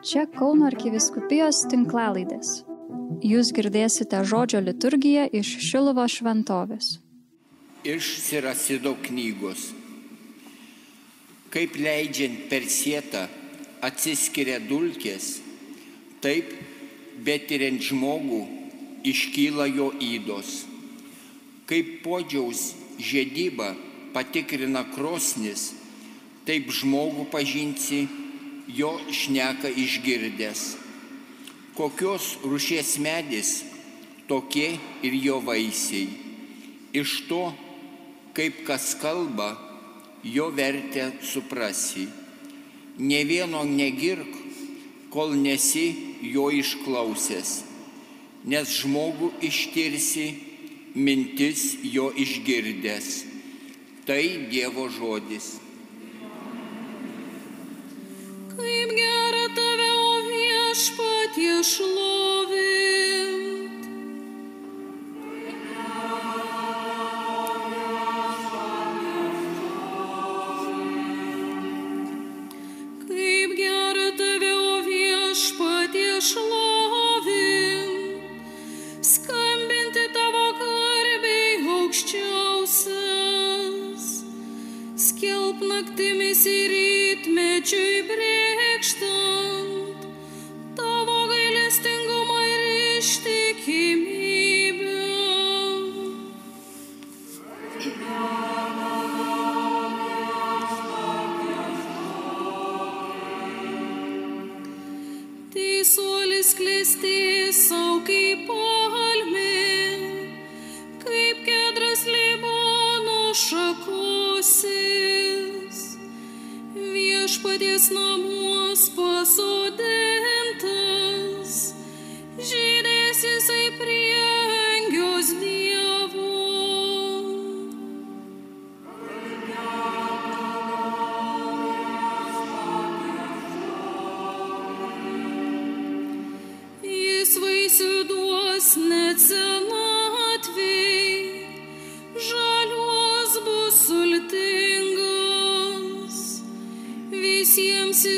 Čia Kauno arkiviskupijos tinklalaidės. Jūs girdėsite žodžio liturgiją iš Šilovo šventovės. Iš Sirasido knygos. Kaip leidžiant per sietą atsiskiria dulkės, taip betiriant žmogų iškyla jo įdos. Kaip podžiaus žiedybą patikrina krosnis, taip žmogų pažinsi jo šneka išgirdęs. Kokios rušies medis, tokie ir jo vaisiai. Iš to, kaip kas kalba, jo vertę suprasi. Ne vieno negirk, kol nesi jo išklausęs, nes žmogų ištirsi mintis jo išgirdęs. Tai Dievo žodis. шло. Viešpaties namuos pasodintas, žydės jisai priengios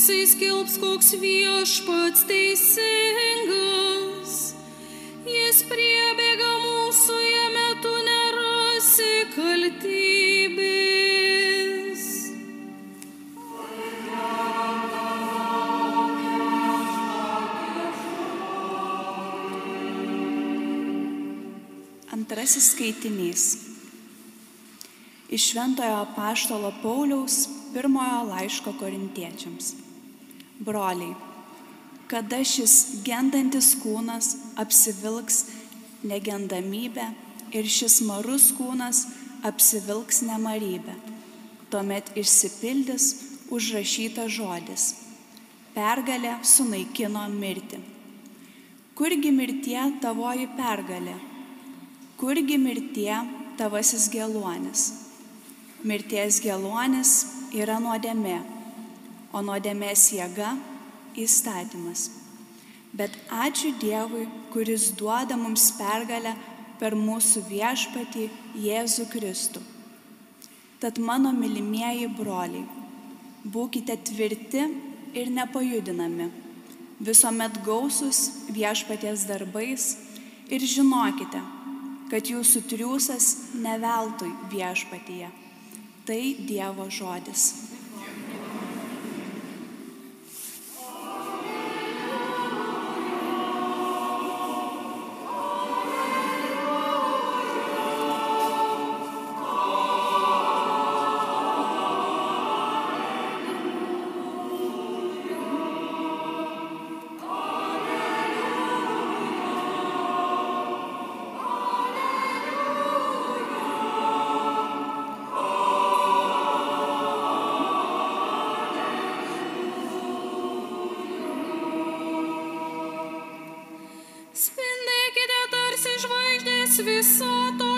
Jisai skelbs, koks viešpats teisingas. Jis priebėga mūsų, jame tu nerasi kaltybės. Antrasis skaitinys. Iš Šventojo Paštolo Pauliaus pirmojo laiško korintiečiams. Broliai, kada šis gendantis kūnas apsivilks negendamybę ir šis marus kūnas apsivilks nemarybę, tuomet išsipildys užrašytas žodis. Pergalė sunaikino mirtį. Kurgi mirtie tavoji pergalė? Kurgi mirtie tavasis geluonis? Mirties geluonis yra nuodėmė, o nuodėmės jėga - įstatymas. Bet ačiū Dievui, kuris duoda mums pergalę per mūsų viešpatį Jėzų Kristų. Tad mano mylimieji broliai, būkite tvirti ir nepajudinami, visuomet gausus viešpaties darbais ir žinokite, kad jūsų triūsas neveltui viešpatyje. Tai Dievo žodis. visat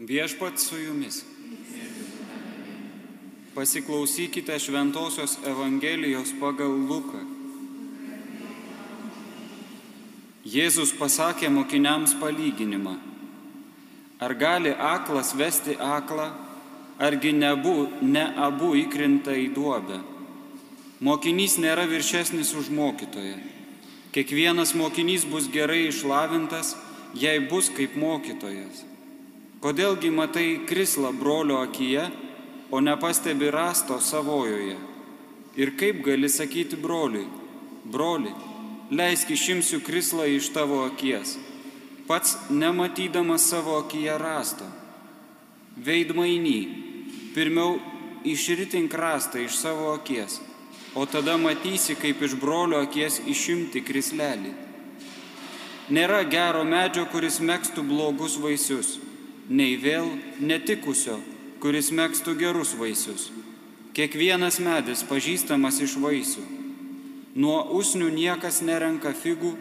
Viešpat su jumis. Pasiklausykite Šventojios Evangelijos pagal Luką. Jėzus pasakė mokiniams palyginimą. Ar gali aklas vesti aklą, argi nebu, ne abu įkrinta į duobę? Mokinys nėra viršesnis už mokytoją. Kiekvienas mokinys bus gerai išlavintas, jei bus kaip mokytojas. Kodėlgi matai krislą brolio akyje, o nepastebi rasto savojoje? Ir kaip gali sakyti broliui, broli, leisk išimsiu krislą iš tavo akies, pats nematydamas savo akyje rasto. Veidmainy, pirmiau išritink rastą iš savo akies, o tada matysi, kaip iš brolio akies išimti krislelį. Nėra gero medžio, kuris mėgstų blogus vaisius nei vėl netikusio, kuris mėgstų gerus vaisius. Kiekvienas medis pažįstamas iš vaisių. Nuo usnių niekas nerenka figų,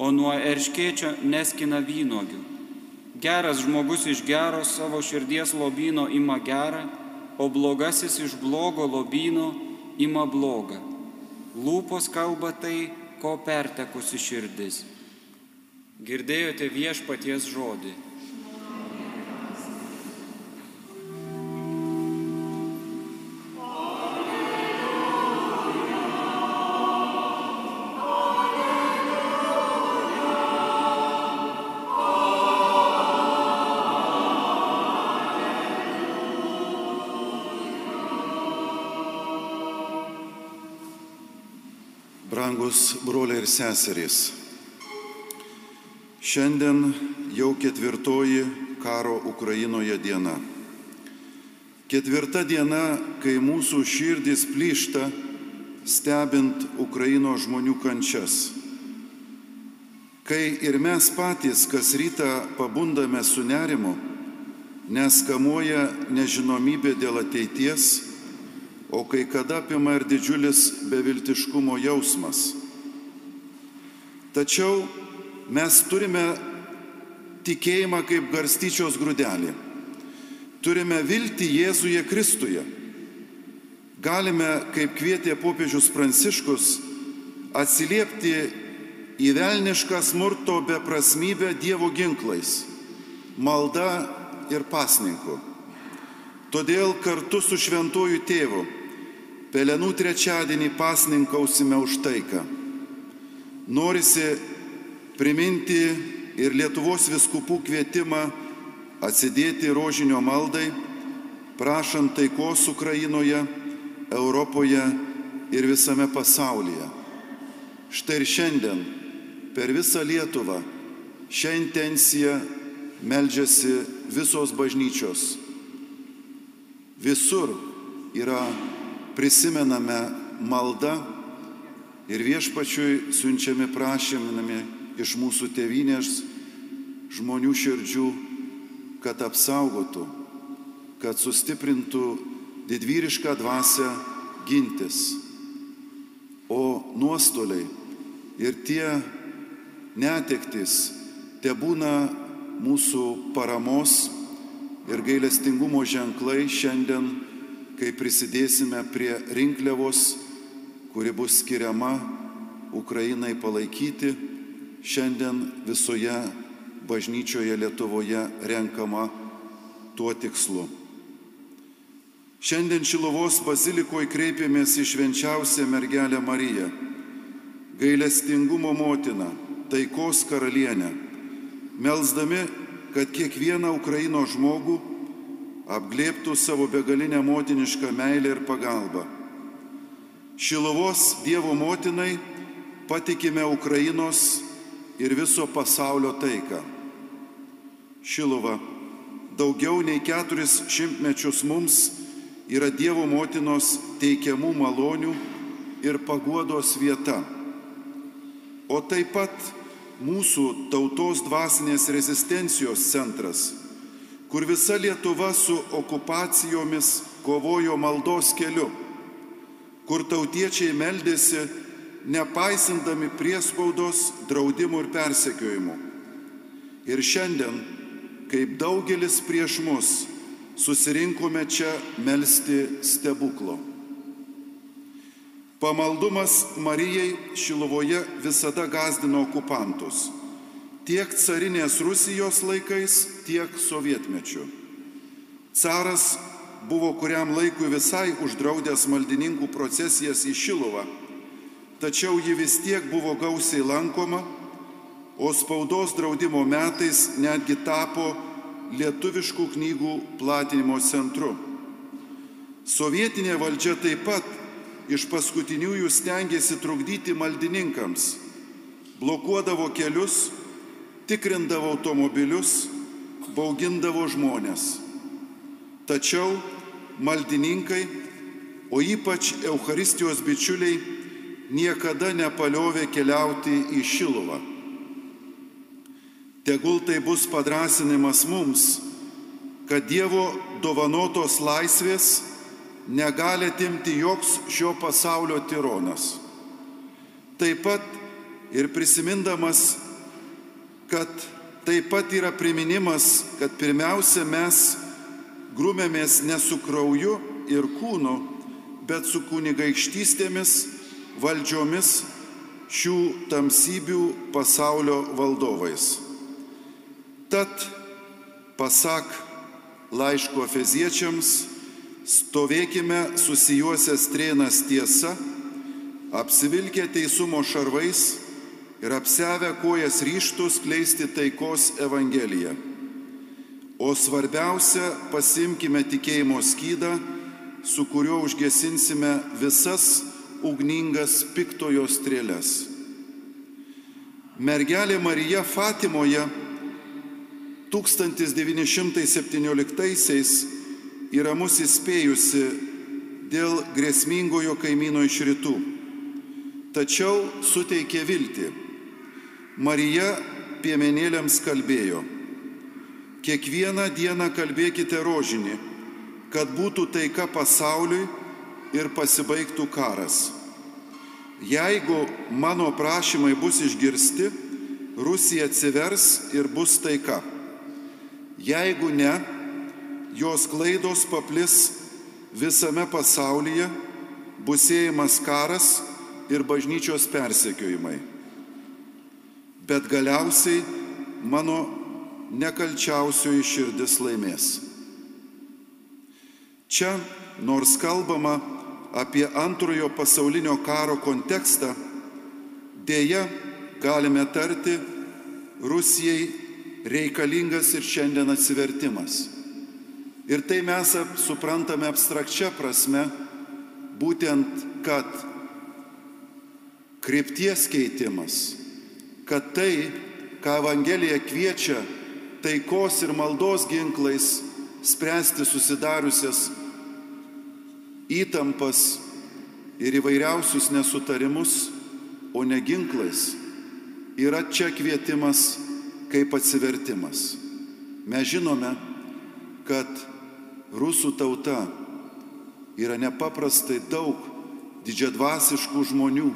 o nuo erškėčio neskina vynogių. Geras žmogus iš gero savo širdies lobino ima gerą, o blogasis iš blogo lobino ima blogą. Lūpos kalba tai, ko pertekusi širdis. Girdėjote viešpaties žodį. Brangus broliai ir seserys, šiandien jau ketvirtoji karo Ukrainoje diena. Ketvirta diena, kai mūsų širdis plyšta, stebint Ukraino žmonių kančias. Kai ir mes patys kas rytą pabundame su nerimu, nes kamuoja nežinomybė dėl ateities, o kai kada apima ir didžiulis beviltiškumo jausmas. Tačiau mes turime tikėjimą kaip garstyčios grūdelį. Turime viltį Jėzuje Kristuje. Galime, kaip kvietė popiežius Pranciškus, atsiliepti į velnišką smurto beprasmybę Dievo ginklais - malda ir pasninku. Todėl kartu su šventuoju tėvu Pelenų trečiadienį pasninkausime už taiką. Norisi priminti ir Lietuvos viskupų kvietimą atsidėti rožinio maldai, prašant taikos Ukrainoje, Europoje ir visame pasaulyje. Štai ir šiandien per visą Lietuvą šią intenciją meldžiasi visos bažnyčios Visur yra prisimename malda ir viešpačiui siunčiami prašymami iš mūsų tėvynės žmonių širdžių, kad apsaugotų, kad sustiprintų didvyrišką dvasę gintis. O nuostoliai ir tie netektis te būna mūsų paramos ir gailestingumo ženklai šiandien, kai prisidėsime prie rinkliavos, kuri bus skiriama Ukrainai palaikyti, šiandien visoje bažnyčioje Lietuvoje renkama tuo tikslu. Šiandien Šilovos bazilikoje kreipėmės į švenčiausią mergelę Mariją, gailestingumo motiną, taikos karalienę, melzdami kad kiekvieną Ukraino žmogų apglėptų savo begalinę motinišką meilę ir pagalbą. Šilovos Dievo motinai patikime Ukrainos ir viso pasaulio taiką. Šilova daugiau nei keturis šimtmečius mums yra Dievo motinos teikiamų malonių ir paguodos vieta. O taip pat mūsų tautos dvasinės rezistencijos centras, kur visa Lietuva su okupacijomis kovojo maldos keliu, kur tautiečiai meldėsi nepaisindami priespaudos, draudimų ir persekiojimų. Ir šiandien kaip daugelis prieš mus, susirinkome čia melstį stebuklo. Pamaldumas Marijai Šilovoje visada gazdino okupantus. Tiek carinės Rusijos laikais, tiek sovietmečiu. Caras buvo kuriam laikui visai uždraudęs maldininkų procesijas į Šilovą, tačiau ji vis tiek buvo gausiai lankoma, o spaudos draudimo metais netgi tapo lietuviškų knygų platinimo centru. Sovietinė valdžia taip pat iš paskutiniųjų stengiasi trukdyti maldininkams, blokuodavo kelius, tikrindavo automobilius, baugindavo žmonės. Tačiau maldininkai, o ypač Euharistijos bičiuliai, niekada nepaliovė keliauti į Šiluvą. Tegul tai bus padrasinimas mums, kad Dievo dovanotos laisvės negali atimti joks šio pasaulio tironas. Taip pat ir prisimindamas, kad taip pat yra priminimas, kad pirmiausia mes grūmėmės ne su krauju ir kūnu, bet su kunigaikštystėmis, valdžiomis šių tamsybių pasaulio valdovais. Tad, pasak laiško feziečiams, Stovėkime susijuosę strėnas tiesa, apsivilkę teisumo šarvais ir apsevę kojas ryštus kleisti taikos Evangeliją. O svarbiausia, pasimkime tikėjimo skydą, su kuriuo užgesinsime visas ugningas piktojo strėlės. Mergelė Marija Fatimoje 1917-aisiais yra mus įspėjusi dėl grėsmingojo kaimyno iš rytų, tačiau suteikė viltį. Marija piemenėliams kalbėjo, kiekvieną dieną kalbėkite rožinį, kad būtų taika pasauliui ir pasibaigtų karas. Jeigu mano prašymai bus išgirsti, Rusija atsivers ir bus taika. Jeigu ne, jos klaidos paplis visame pasaulyje, bus siejamas karas ir bažnyčios persekiojimai. Bet galiausiai mano nekalčiausioji širdis laimės. Čia, nors kalbama apie antrojo pasaulinio karo kontekstą, dėja galime tarti, Rusijai reikalingas ir šiandien atsivertimas. Ir tai mes suprantame abstrakčia prasme, būtent, kad krypties keitimas, kad tai, ką Evangelija kviečia taikos ir maldos ginklais spręsti susidariusias įtampas ir įvairiausius nesutarimus, o ne ginklais, yra čia kvietimas kaip atsivertimas. Mes žinome, kad rusų tauta yra nepaprastai daug didžiadvasiškų žmonių,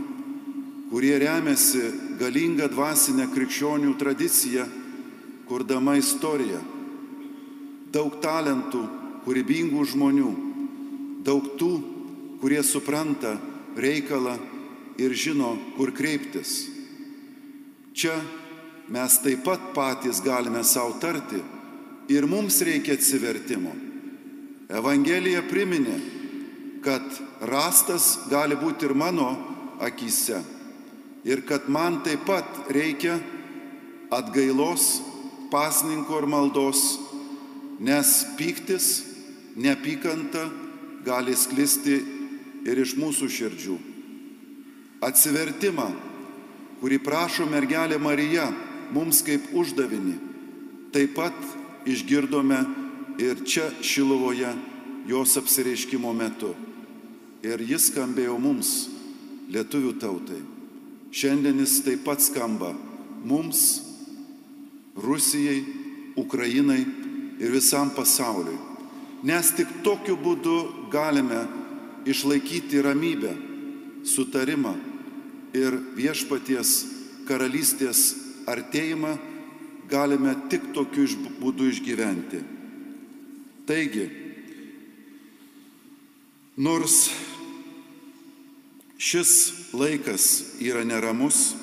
kurie remiasi galingą dvasinę krikščionių tradiciją, kurdama istoriją. Daug talentų, kūrybingų žmonių, daug tų, kurie supranta reikalą ir žino, kur kreiptis. Čia mes taip pat patys galime savo tarti ir mums reikia atsivertimo. Evangelija priminė, kad rastas gali būti ir mano akise ir kad man taip pat reikia atgailos, pasninko ir maldos, nes pyktis, neapykanta gali sklisti ir iš mūsų širdžių. Atsivertimą, kurį prašo mergelė Marija mums kaip uždavinį, taip pat išgirdome ir čia Šilovoje jos apsireiškimo metu. Ir jis skambėjo mums, lietuvių tautai. Šiandien jis taip pat skamba mums, Rusijai, Ukrainai ir visam pasauliui. Nes tik tokiu būdu galime išlaikyti ramybę, sutarimą ir viešpaties karalystės artėjimą galime tik tokiu būdu išgyventi. Taigi, nors šis laikas yra neramus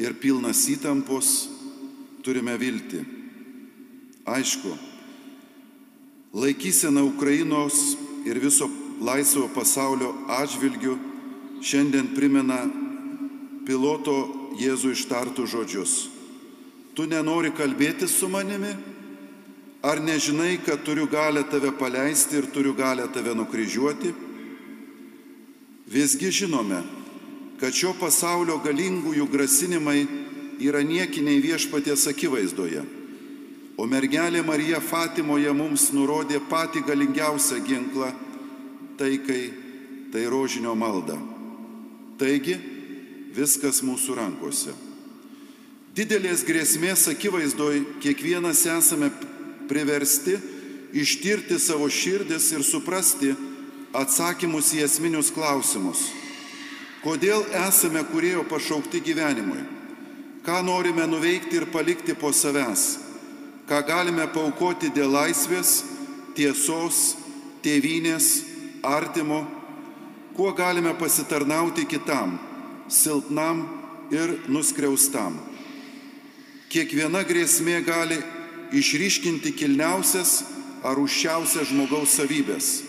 ir pilnas įtampos, turime vilti. Aišku, laikysena Ukrainos ir viso laisvo pasaulio atžvilgių šiandien primena piloto Jėzų ištartų žodžius. Tu nenori kalbėti su manimi? Ar nežinai, kad turiu galę tave paleisti ir turiu galę tave nukryžiuoti? Visgi žinome, kad šio pasaulio galingųjų grasinimai yra niekiniai viešpaties akivaizdoje. O mergelė Marija Fatimoje mums nurodė patį galingiausią ginklą - taikai, tai rožinio malda. Taigi, viskas mūsų rankose. Didelės grėsmės akivaizdoj kiekvienas esame priversti ištirti savo širdis ir suprasti atsakymus į esminius klausimus. Kodėl esame kurėjo pašaukti gyvenimui? Ką norime nuveikti ir palikti po savęs, ką galime paukoti dėl laisvės, tiesos, tėvynės, artimo, kuo galime pasitarnauti kitam, silpnam ir nuskriaustam. Kiekviena grėsmė gali išryškinti kilniausias ar užšiausias žmogaus savybės.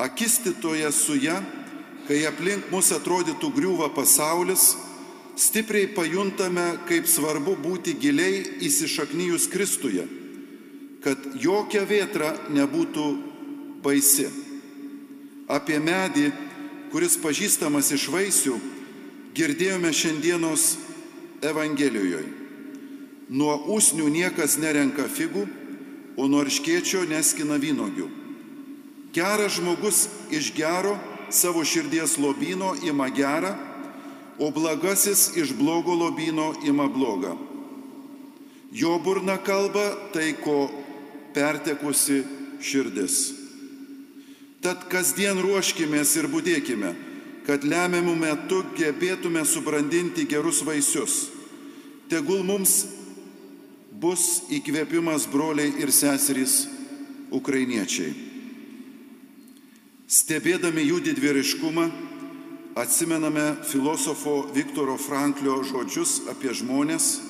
Akistitoje su ją, kai aplink mus atrodytų griūva pasaulis, stipriai pajuntame, kaip svarbu būti giliai įsišaknyjus Kristuje, kad jokia vėtra nebūtų baisi. Apie medį, kuris pažįstamas iš vaisių, girdėjome šiandienos Evangelijoje. Nuo usnių niekas nerenka figų, o nuo arškiečio neskina vynogių. Geras žmogus iš gero savo širdies lobino ima gerą, o blagasis iš blogo lobino ima blogą. Jo burna kalba tai, ko pertekusi širdis. Tad kasdien ruoškimės ir būdėkime, kad lemiamų metų gebėtume subrandinti gerus vaisius. Tegul mums bus įkvėpimas broliai ir seserys ukrainiečiai. Stebėdami jų didvyriškumą, atsimename filosofo Viktoro Franklio žodžius apie žmonės,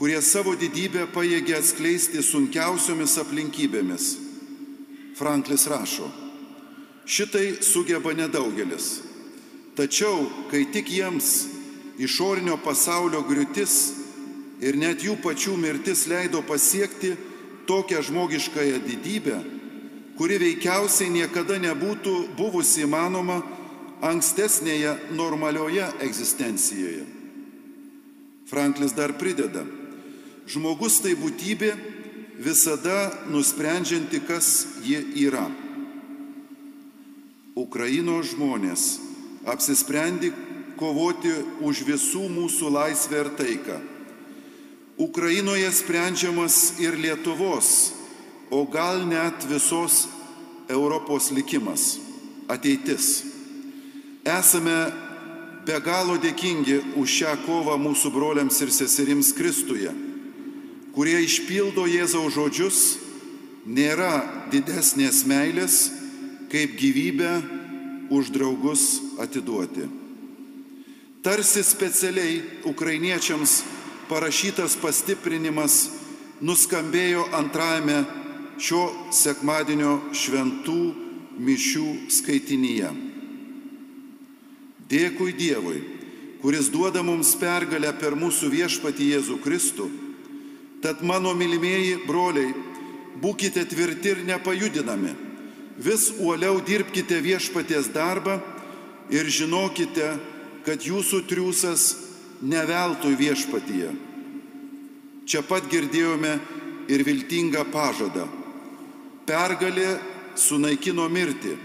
kurie savo didybę pajėgia atskleisti sunkiausiomis aplinkybėmis. Franklis rašo, šitai sugeba nedaugelis. Tačiau, kai tik jiems išorinio pasaulio griūtis ir net jų pačių mirtis leido pasiekti tokią žmogiškąją didybę, kuri veikiausiai niekada nebūtų buvusi įmanoma ankstesnėje normalioje egzistencijoje. Franklis dar prideda, žmogus tai būtybė visada nusprendžianti, kas ji yra. Ukrainos žmonės apsisprendė kovoti už visų mūsų laisvę ir taiką. Ukrainoje sprendžiamas ir Lietuvos, o gal net visos Europos likimas, ateitis. Esame be galo dėkingi už šią kovą mūsų broliams ir seserims Kristuje, kurie išpildo Jėzaus žodžius, nėra didesnės meilės, kaip gyvybę už draugus atiduoti. Tarsi specialiai ukrainiečiams parašytas pastiprinimas nuskambėjo antrajame šio sekmadienio šventų mišių skaitinyje. Dėkui Dievui, kuris duoda mums pergalę per mūsų viešpatį Jėzų Kristų. Tad mano mylimieji broliai, būkite tvirti ir nepajudinami. Vis uoliau dirbkite viešpaties darbą ir žinokite, kad jūsų triūsas neveltui viešpatyje. Čia pat girdėjome ir viltingą pažadą. Pergalė sunaikino mirtį.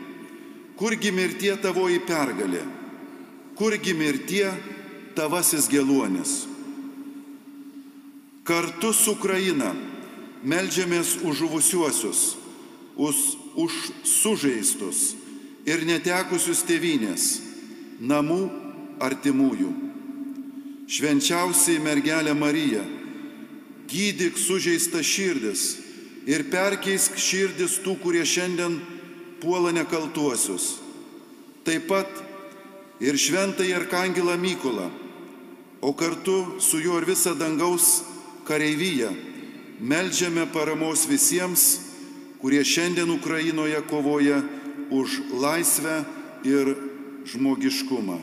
Kurgi mirtie tavoji pergalė? Kurgi mirtie tavasis geluonis. Kartu su Ukraina melžiamės už žuvusiuosius, už, už sužeistus ir netekusius tėvynės, namų artimųjų. Švenčiausiai mergelė Marija, gydyk sužeistą širdis ir perkeisk širdis tų, kurie šiandien puola nekaltuosius. Taip pat ir šventąjį Arkangelą Mykolą, o kartu su juo ir visą dangaus kareivyją melžiame paramos visiems, kurie šiandien Ukrainoje kovoja už laisvę ir žmogiškumą.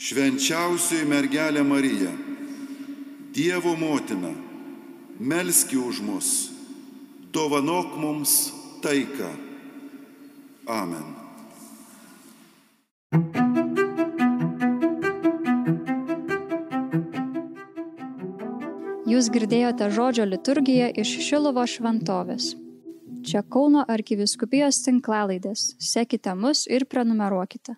Švenčiausioji mergelė Marija, Dievo motina, melski už mus, dovanok mums taiką. Amen. Jūs girdėjote žodžio liturgiją iš Šilovo šventovės. Čia Kauno arkiviskupijos tinklalaidės. Sekite mus ir prenumeruokite.